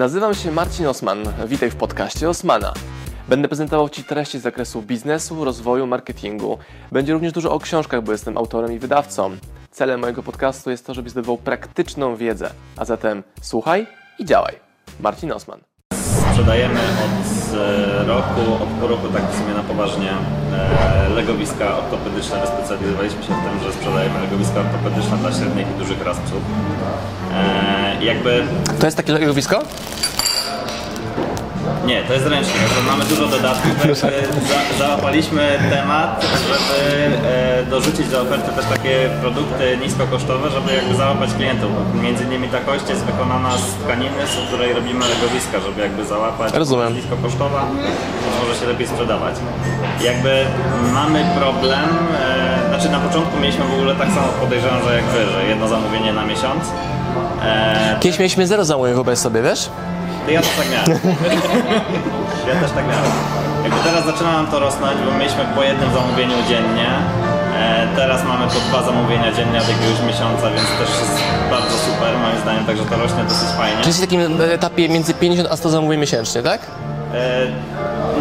Nazywam się Marcin Osman. Witaj w podcaście Osmana. Będę prezentował Ci treści z zakresu biznesu, rozwoju, marketingu. Będzie również dużo o książkach, bo jestem autorem i wydawcą. Celem mojego podcastu jest to, żebyś zdobywał praktyczną wiedzę. A zatem słuchaj i działaj. Marcin Osman. Sprzedajemy od e, roku, od pół roku tak w sumie na poważnie e, legowiska ortopedyczne. Wyspecjalizowaliśmy się w tym, że sprzedajemy legowiska ortopedyczne dla średnich i dużych ras psów. E, jakby To jest takie legowisko? Nie, to jest ręcznik. Jakby mamy dużo dodatków. Jakby za, załapaliśmy temat, żeby e, dorzucić do oferty też takie produkty niskokosztowe, żeby jakby załapać klientów. Między innymi ta kość jest wykonana z tkaniny, z której robimy legowiska, żeby jakby załapać. Rozumiem. Niskokosztowa, to może się lepiej sprzedawać. Jakby mamy problem, e, znaczy na początku mieliśmy w ogóle tak samo podejrzewam, że jak wy, że jedno zamówienie na miesiąc. E, Kiedyś mieliśmy zero zamówień, wyobraź sobie, wiesz? To ja też tak miałem. ja też tak miałem. Jakby teraz zaczyna nam to rosnąć, bo mieliśmy po jednym zamówieniu dziennie. E, teraz mamy po dwa zamówienia dziennie od jakiegoś miesiąca, więc też jest bardzo super moim zdaniem, także to rośnie dosyć fajnie. Czyli jesteś w takim etapie między 50 a 100 zamówień miesięcznie, tak?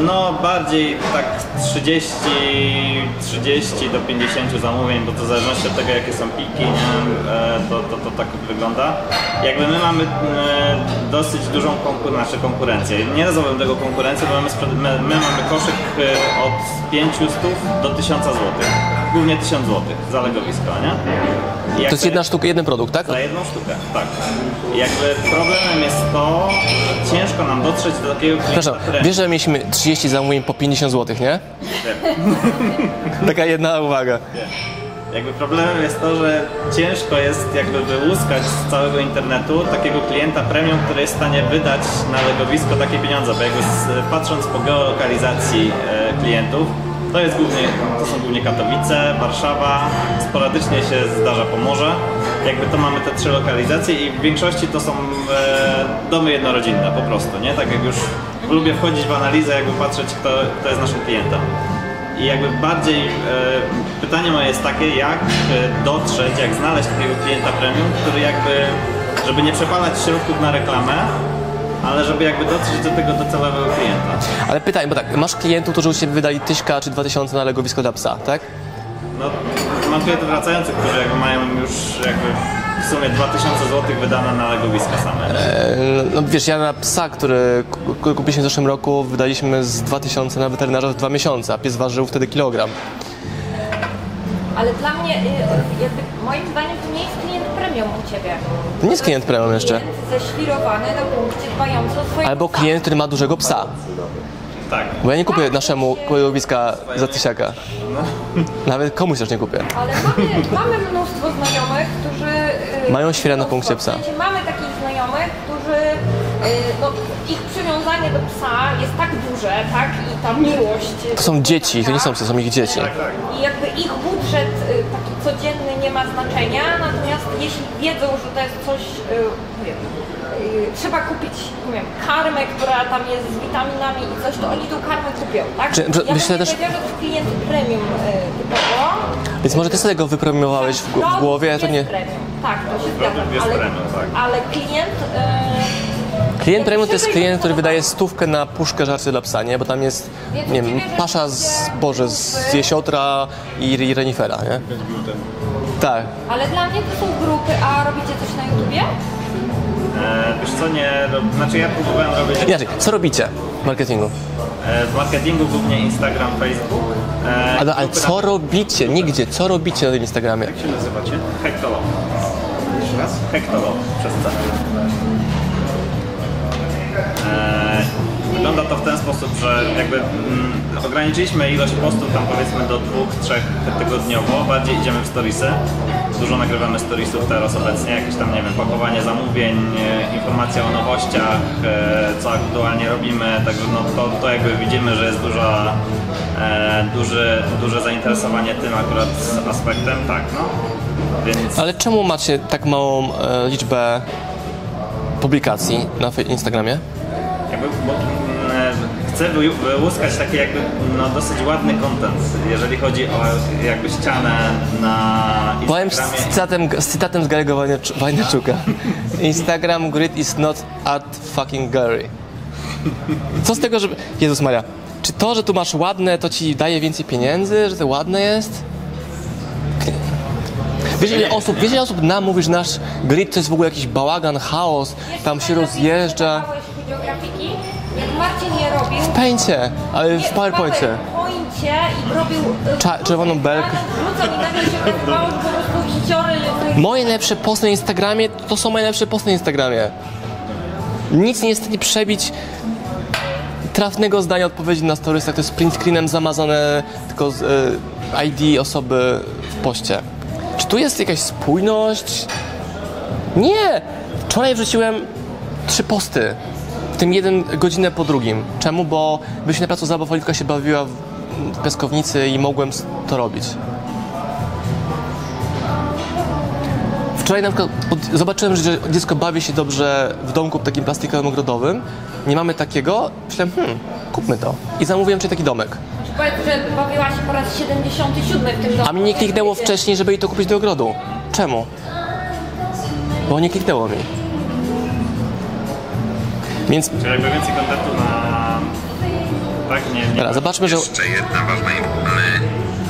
No bardziej tak 30, 30 do 50 zamówień, bo to w zależności od tego jakie są piki, nie? E, to, to, to tak wygląda. Jakby my mamy e, dosyć dużą konkur znaczy konkurencję. Nie nazwałbym tego konkurencją, bo sprzed- my, my mamy koszyk e, od 500 do 1000 zł. Głównie 1000 zł za legowisko, nie? I To jest jakby- jedna sztuka, jeden produkt, tak? za jedną sztukę, tak. Jakby problemem jest to, że ciężko nam dotrzeć do takiego klienta, Przepraszam, wiesz, że mieliśmy 30 zamówień po 50 zł, nie? Taka jedna uwaga. Jakby problemem jest to, że ciężko jest jakby wyłuskać z całego internetu takiego klienta premium, który jest w stanie wydać na legowisko takie pieniądze, bo jakby patrząc po geolokalizacji e, klientów, to jest głównie, to są głównie Katowice, Warszawa, sporadycznie się zdarza Pomorze. Jakby to mamy te trzy lokalizacje i w większości to są e, domy jednorodzinne po prostu, nie? Tak jak już lubię wchodzić w analizę, jakby patrzeć kto, kto jest naszym klientem. I jakby bardziej e, pytanie moje jest takie, jak e, dotrzeć, jak znaleźć takiego klienta premium, który jakby, żeby nie przepalać środków na reklamę, ale żeby jakby dotrzeć do tego docelowego klienta. Ale pytaj, bo tak, masz klientów, którzy u Ciebie wydali 1000 czy 2000 na legowisko dla psa, tak? No, mam klientów wracających, którzy jakby mają już jakby w sumie 2000 zł wydane na legowiska same. E, No wiesz, ja na psa, który ku- ku- kupiliśmy w zeszłym roku, wydaliśmy z 2000 na weterynarza w dwa miesiące, a pies ważył wtedy kilogram. Ale dla mnie, y, jakby, moim zdaniem, to nie jest klient premium u Ciebie. To nie jest klient premium jeszcze. Klient ześwirowany na punkcie dbający o swojego Albo psa. klient, który ma dużego psa. Tak. Bo ja nie kupię naszemu legowiska za tysiaka. Nawet komuś też nie kupię. Ale mamy, mamy mnóstwo znajomych, którzy... y, Mają świra na punkcie psa. Mamy takich znajomych, którzy... y, No, ich przywiązanie do psa jest tak duże, tak? I ta miłość... To są dzieci, to nie są psy, to są ich dzieci. I jakby ich budżet y, taki codzienny nie ma znaczenia, natomiast jeśli wiedzą, że to jest coś, y, nie wiem, trzeba kupić, nie wiem, karmę, która tam jest z witaminami i coś, to oni tą karmę kupią, tak? Czy- że- ja myślę też- powiedziała, że to jest klient premium typowo. Więc może ty sobie go wypromowałeś w, w głowie, to nie... Premium. Tak, to się zgadza. Ale, tak. ale klient... y, Klient premium to jest klient, który wydaje stówkę na puszkę żarcia dla psa, nie? Bo tam jest, nie wiem, pasza z, boże, z jesiotra i, i renifera, nie? Tak. Ale dla mnie to są grupy, a robicie coś na YouTubie? E, wiesz co, nie, znaczy ja próbowałem robić Inaczej, co robicie w marketingu? e, w marketingu głównie Instagram, Facebook. E, Ale, ale grupy co robicie? Nigdzie, co robicie na tym Instagramie? Jak się nazywacie? Hektolog. Jeszcze raz? Hektolog, przez C. Eee, Wygląda to w ten sposób, że jakby mm, ograniczyliśmy ilość postów tam powiedzmy do dwóch, trzech tygodniowo, bardziej idziemy w storiesy. Dużo nagrywamy storiesów teraz obecnie, jakieś tam, nie wiem, pakowanie zamówień, e, informacje o nowościach, e, co aktualnie robimy, także no to, to jakby widzimy, że jest duża, e, duży, duże zainteresowanie tym akurat aspektem, tak no. Więc Ale czemu macie tak małą e, liczbę publikacji na Instagramie? Jakby bo, mm, chcę wy- wyłuskać taki jakby no, dosyć ładny content, jeżeli chodzi o jakby ścianę na Powiem z Instagramie. cytatem, z cytatem z Gary'ego Wajnecz- Wajneczuka. Instagram grid is not art fucking gallery. Co z tego, że... Jezus Maria. Czy to, że tu masz ładne, to ci daje więcej pieniędzy, że to ładne jest? Wiesz ile osób, wiesz ile osób nam mówi, że nasz grid to jest w ogóle jakiś bałagan, chaos, tam się rozjeżdża. Grafiki, jak Marcin je robił, W pęcie, ale nie, w PowerPoincie. PowerPoincie i robił... e, Cza- czerwoną belkę. Wrzucał i nagle się że po prostu hiciory... Moje najlepsze posty na Instagramie to są moje najlepsze posty na Instagramie. Nic nie jest w stanie przebić trafnego zdania odpowiedzi na storiesach. To jest print screenem zamazane tylko z e, ID osoby w poście. Czy tu jest jakaś spójność? Nie! Wczoraj wrzuciłem trzy posty, w tym jeden godzinę po drugim. Czemu? Bo byliśmy na placu zabaw, Oliwka się bawiła w, piaskownicy i mogłem to robić. Wczoraj na przykład zobaczyłem, że dziecko bawi się dobrze w domku takim plastikowym ogrodowym. Nie mamy takiego. Myślałem, hmm, kupmy to. I zamówiłem ci taki domek. Powiedz, że bawiła się po raz 77 w tym domu. A mi nie kliknęło wcześniej, żeby jej to kupić do ogrodu. Czemu? Bo nie kliknęło mi. Więc Czyli jakby więcej kontentu na... Tak, nie, nie. teraz zobaczmy, że Jeszcze jedna ważna informacja.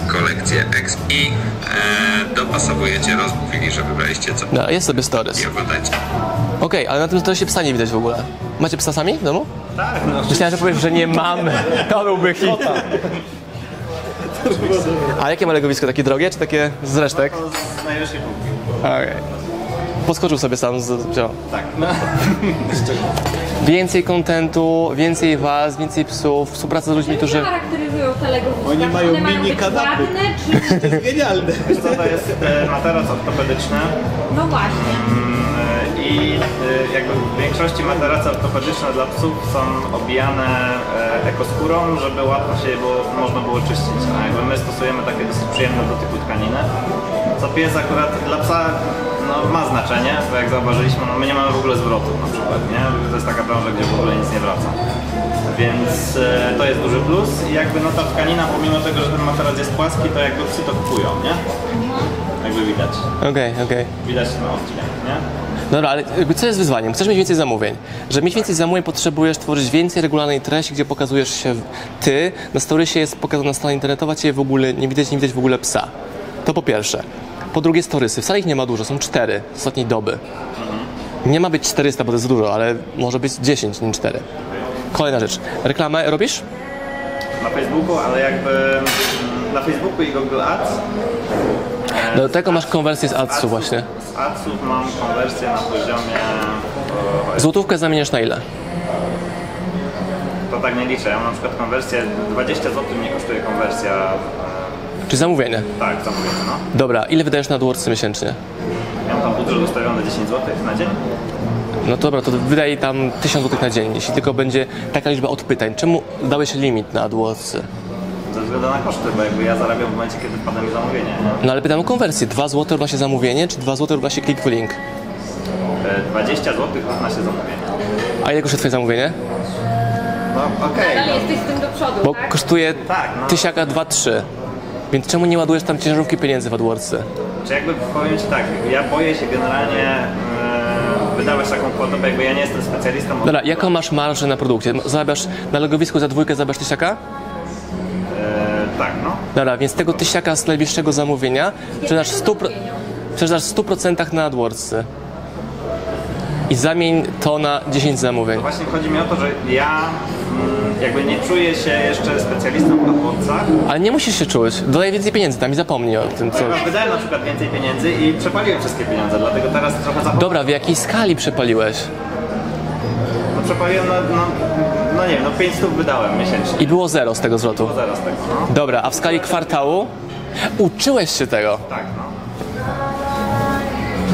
Kolekcję XP e, dopasowujecie, rozmówili, że wybraliście co no, jest sobie stories. i oglądajcie. Okej, ale na tym storysie psa nie widać w ogóle. Macie psa sami w domu? Tak, no. Myślałem, że powiesz, że nie mamy. To byłby hit. A jakie ma legowisko? Takie drogie, czy takie z resztek? To z najwyższej półki. Okej. Podskoczył sobie sam z wziął. Tak, no. Więcej kontentu, więcej was, więcej psów, współpraca z ludźmi, Którzy którzy... charakteryzują te Lego Oni mają One mini być kanapy. ładne, czy... To jest genialne. Wiesz co, to jest e, materac ortopedyczny No właśnie. e, i e, jakby w większości materace ortopedyczne dla psów są obijane e, ekoskórą, żeby łatwo się je było, można było czyścić. A jakby my stosujemy takie dosyć przyjemne do typu tkaniny. Co pies akurat dla psa no, ma znaczenie, bo jak zauważyliśmy, no, my nie mamy w ogóle zwrotu na przykład, nie? To jest taka branża, gdzie w ogóle nic nie wraca. Więc e, to jest duży plus i jakby no ta tkanina, pomimo tego, że ten materac jest płaski, to jakby psy to kupują, nie? Jakby widać. Okej, okej. Widać na oddźwięk, nie? Dobra, ale jakby co jest wyzwaniem? Chcesz mieć więcej zamówień. Żeby mieć więcej zamówień, potrzebujesz tworzyć więcej regularnej treści, gdzie pokazujesz się w- ty. Na storysie jest pokazana strona internetowa, cię w ogóle nie widać, nie widać w ogóle psa. To po pierwsze. Po drugie storysy. Wcale ich nie ma dużo, są cztery z ostatniej doby. Nie ma być 400, bo to jest dużo, ale może być 10, nie 4. Kolejna rzecz. Reklamę robisz? Na Facebooku, ale jakby mm, na Facebooku i Google Ads. Do tego masz konwersję z adsu adsów- właśnie. Z adsów mam konwersję na poziomie... Złotówkę zamieniasz na ile? to tak nie liczę. Ja mam na przykład konwersję, 20 zł mnie kosztuje konwersja. Czy zamówienie? Tak, zamówienie, no. Dobra, ile wydajesz na AdWords miesięcznie? Ja mam tam budżet ustawiony 10 zł na dzień. No to dobra, to wydaj tam 1000 zł na dzień, jeśli tylko będzie taka liczba odpytań. Czemu dałeś limit na AdWordsy? Ze względu na koszty, bo jakby ja zarabiam w momencie, kiedy wpada mi zamówienie. Nie? No ale pytam o konwersję. 2 zł równa się zamówienie, czy 2 zł równa się klik w link? E, 20 zł równa się zamówienie. A ile kosztuje twoje zamówienie? No okej, Dalej no. jesteś z tym do przodu, Bo tak? kosztuje Tak, no. tysiaka 2-3. Więc czemu nie ładujesz tam ciężarówki pieniędzy w AdWordsy? Czy jakby powiem Ci tak, ja boję się generalnie e, wydawać taką kwotę, bo jakby ja nie jestem specjalistą. od- Dobra, jaką masz marżę na produkcie? Zarabiasz na logowisku za dwójkę zarabiasz tysiaka? E, tak, no. Dobra, więc tego tysiaka z najbliższego zamówienia sprzedasz w 100%, sprzedasz w 100% na AdWordsy. I zamień to na 10 zamówień. Właśnie chodzi mi o to, że ja mm, jakby nie czuję się jeszcze specjalistą w AdWordsach. Ale nie musisz się czuć. Dodaj więcej pieniędzy tam i zapomnij o tym, co... Ja wydałem na przykład więcej pieniędzy i przepaliłem wszystkie pieniądze, dlatego teraz trochę zapomniałem. Dobra, w jakiej skali przepaliłeś? No przepaliłem, no, no, no nie wiem, no 5 stów wydałem miesięcznie. I było zero z tego zwrotu. To zaraz tego, no. Dobra, a w skali kwartału uczyłeś się tego. Tak, no.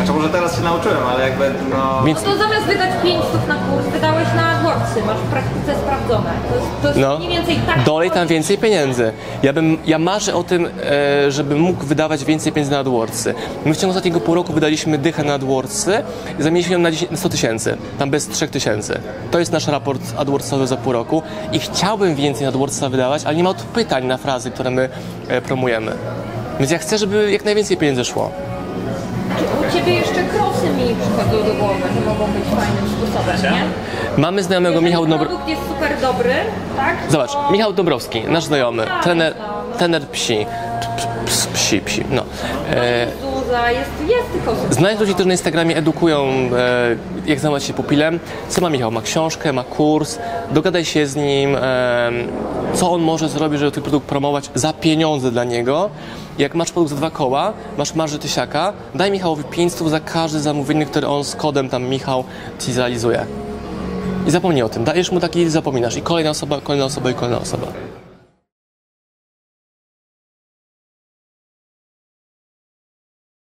Znaczy może teraz się nauczyłem, ale jakby no... Więc No to zamiast wydać 5 stów na kurs, wydałeś na AdWords. krosy, masz w praktyce sprawdzone. To jest, to jest No, mniej więcej tak. dolej tam więcej pieniędzy. Ja, bym, ja marzę o tym, e, żebym mógł wydawać więcej pieniędzy na AdWordsy. My w ciągu ostatniego pół roku wydaliśmy dychę na AdWordsy i zamieniliśmy ją na 10 na 100 tysięcy, tam bez 3 tysięcy. To jest nasz raport AdWordsowy za pół roku i chciałbym więcej na AdWordsa wydawać, ale nie ma odpowiedzi na frazy, które my e, promujemy. Więc ja chcę, żeby jak najwięcej pieniędzy szło. Ciebie jeszcze krosy mi przychodzą do głowy, że mogą być fajnym sposobem, nie? Mamy znajomego Jeżeli Michał Dobro... produkt jest super dobry, tak? Zobacz, to- Michał Dobrowski, nasz znajomy, Tak, trener, no. trener psi, P- p- psi, psi, no. E, Zuza, jest, jest ludzi, którzy na Instagramie edukują, e, jak zajmować się pupilem. Co ma Michał? Ma książkę, ma kurs, dogadaj się z nim, e, co on może zrobić, żeby twój produkt promować za pieniądze dla niego. Jak masz produkt za dwa koła, masz marży tysiaka, daj Michałowi 500 za każde zamówienie, które on z kodem tam Michał ci zrealizuje. I zapomnij o tym. Dajesz mu taki i zapominasz. I kolejna osoba, kolejna osoba i kolejna osoba.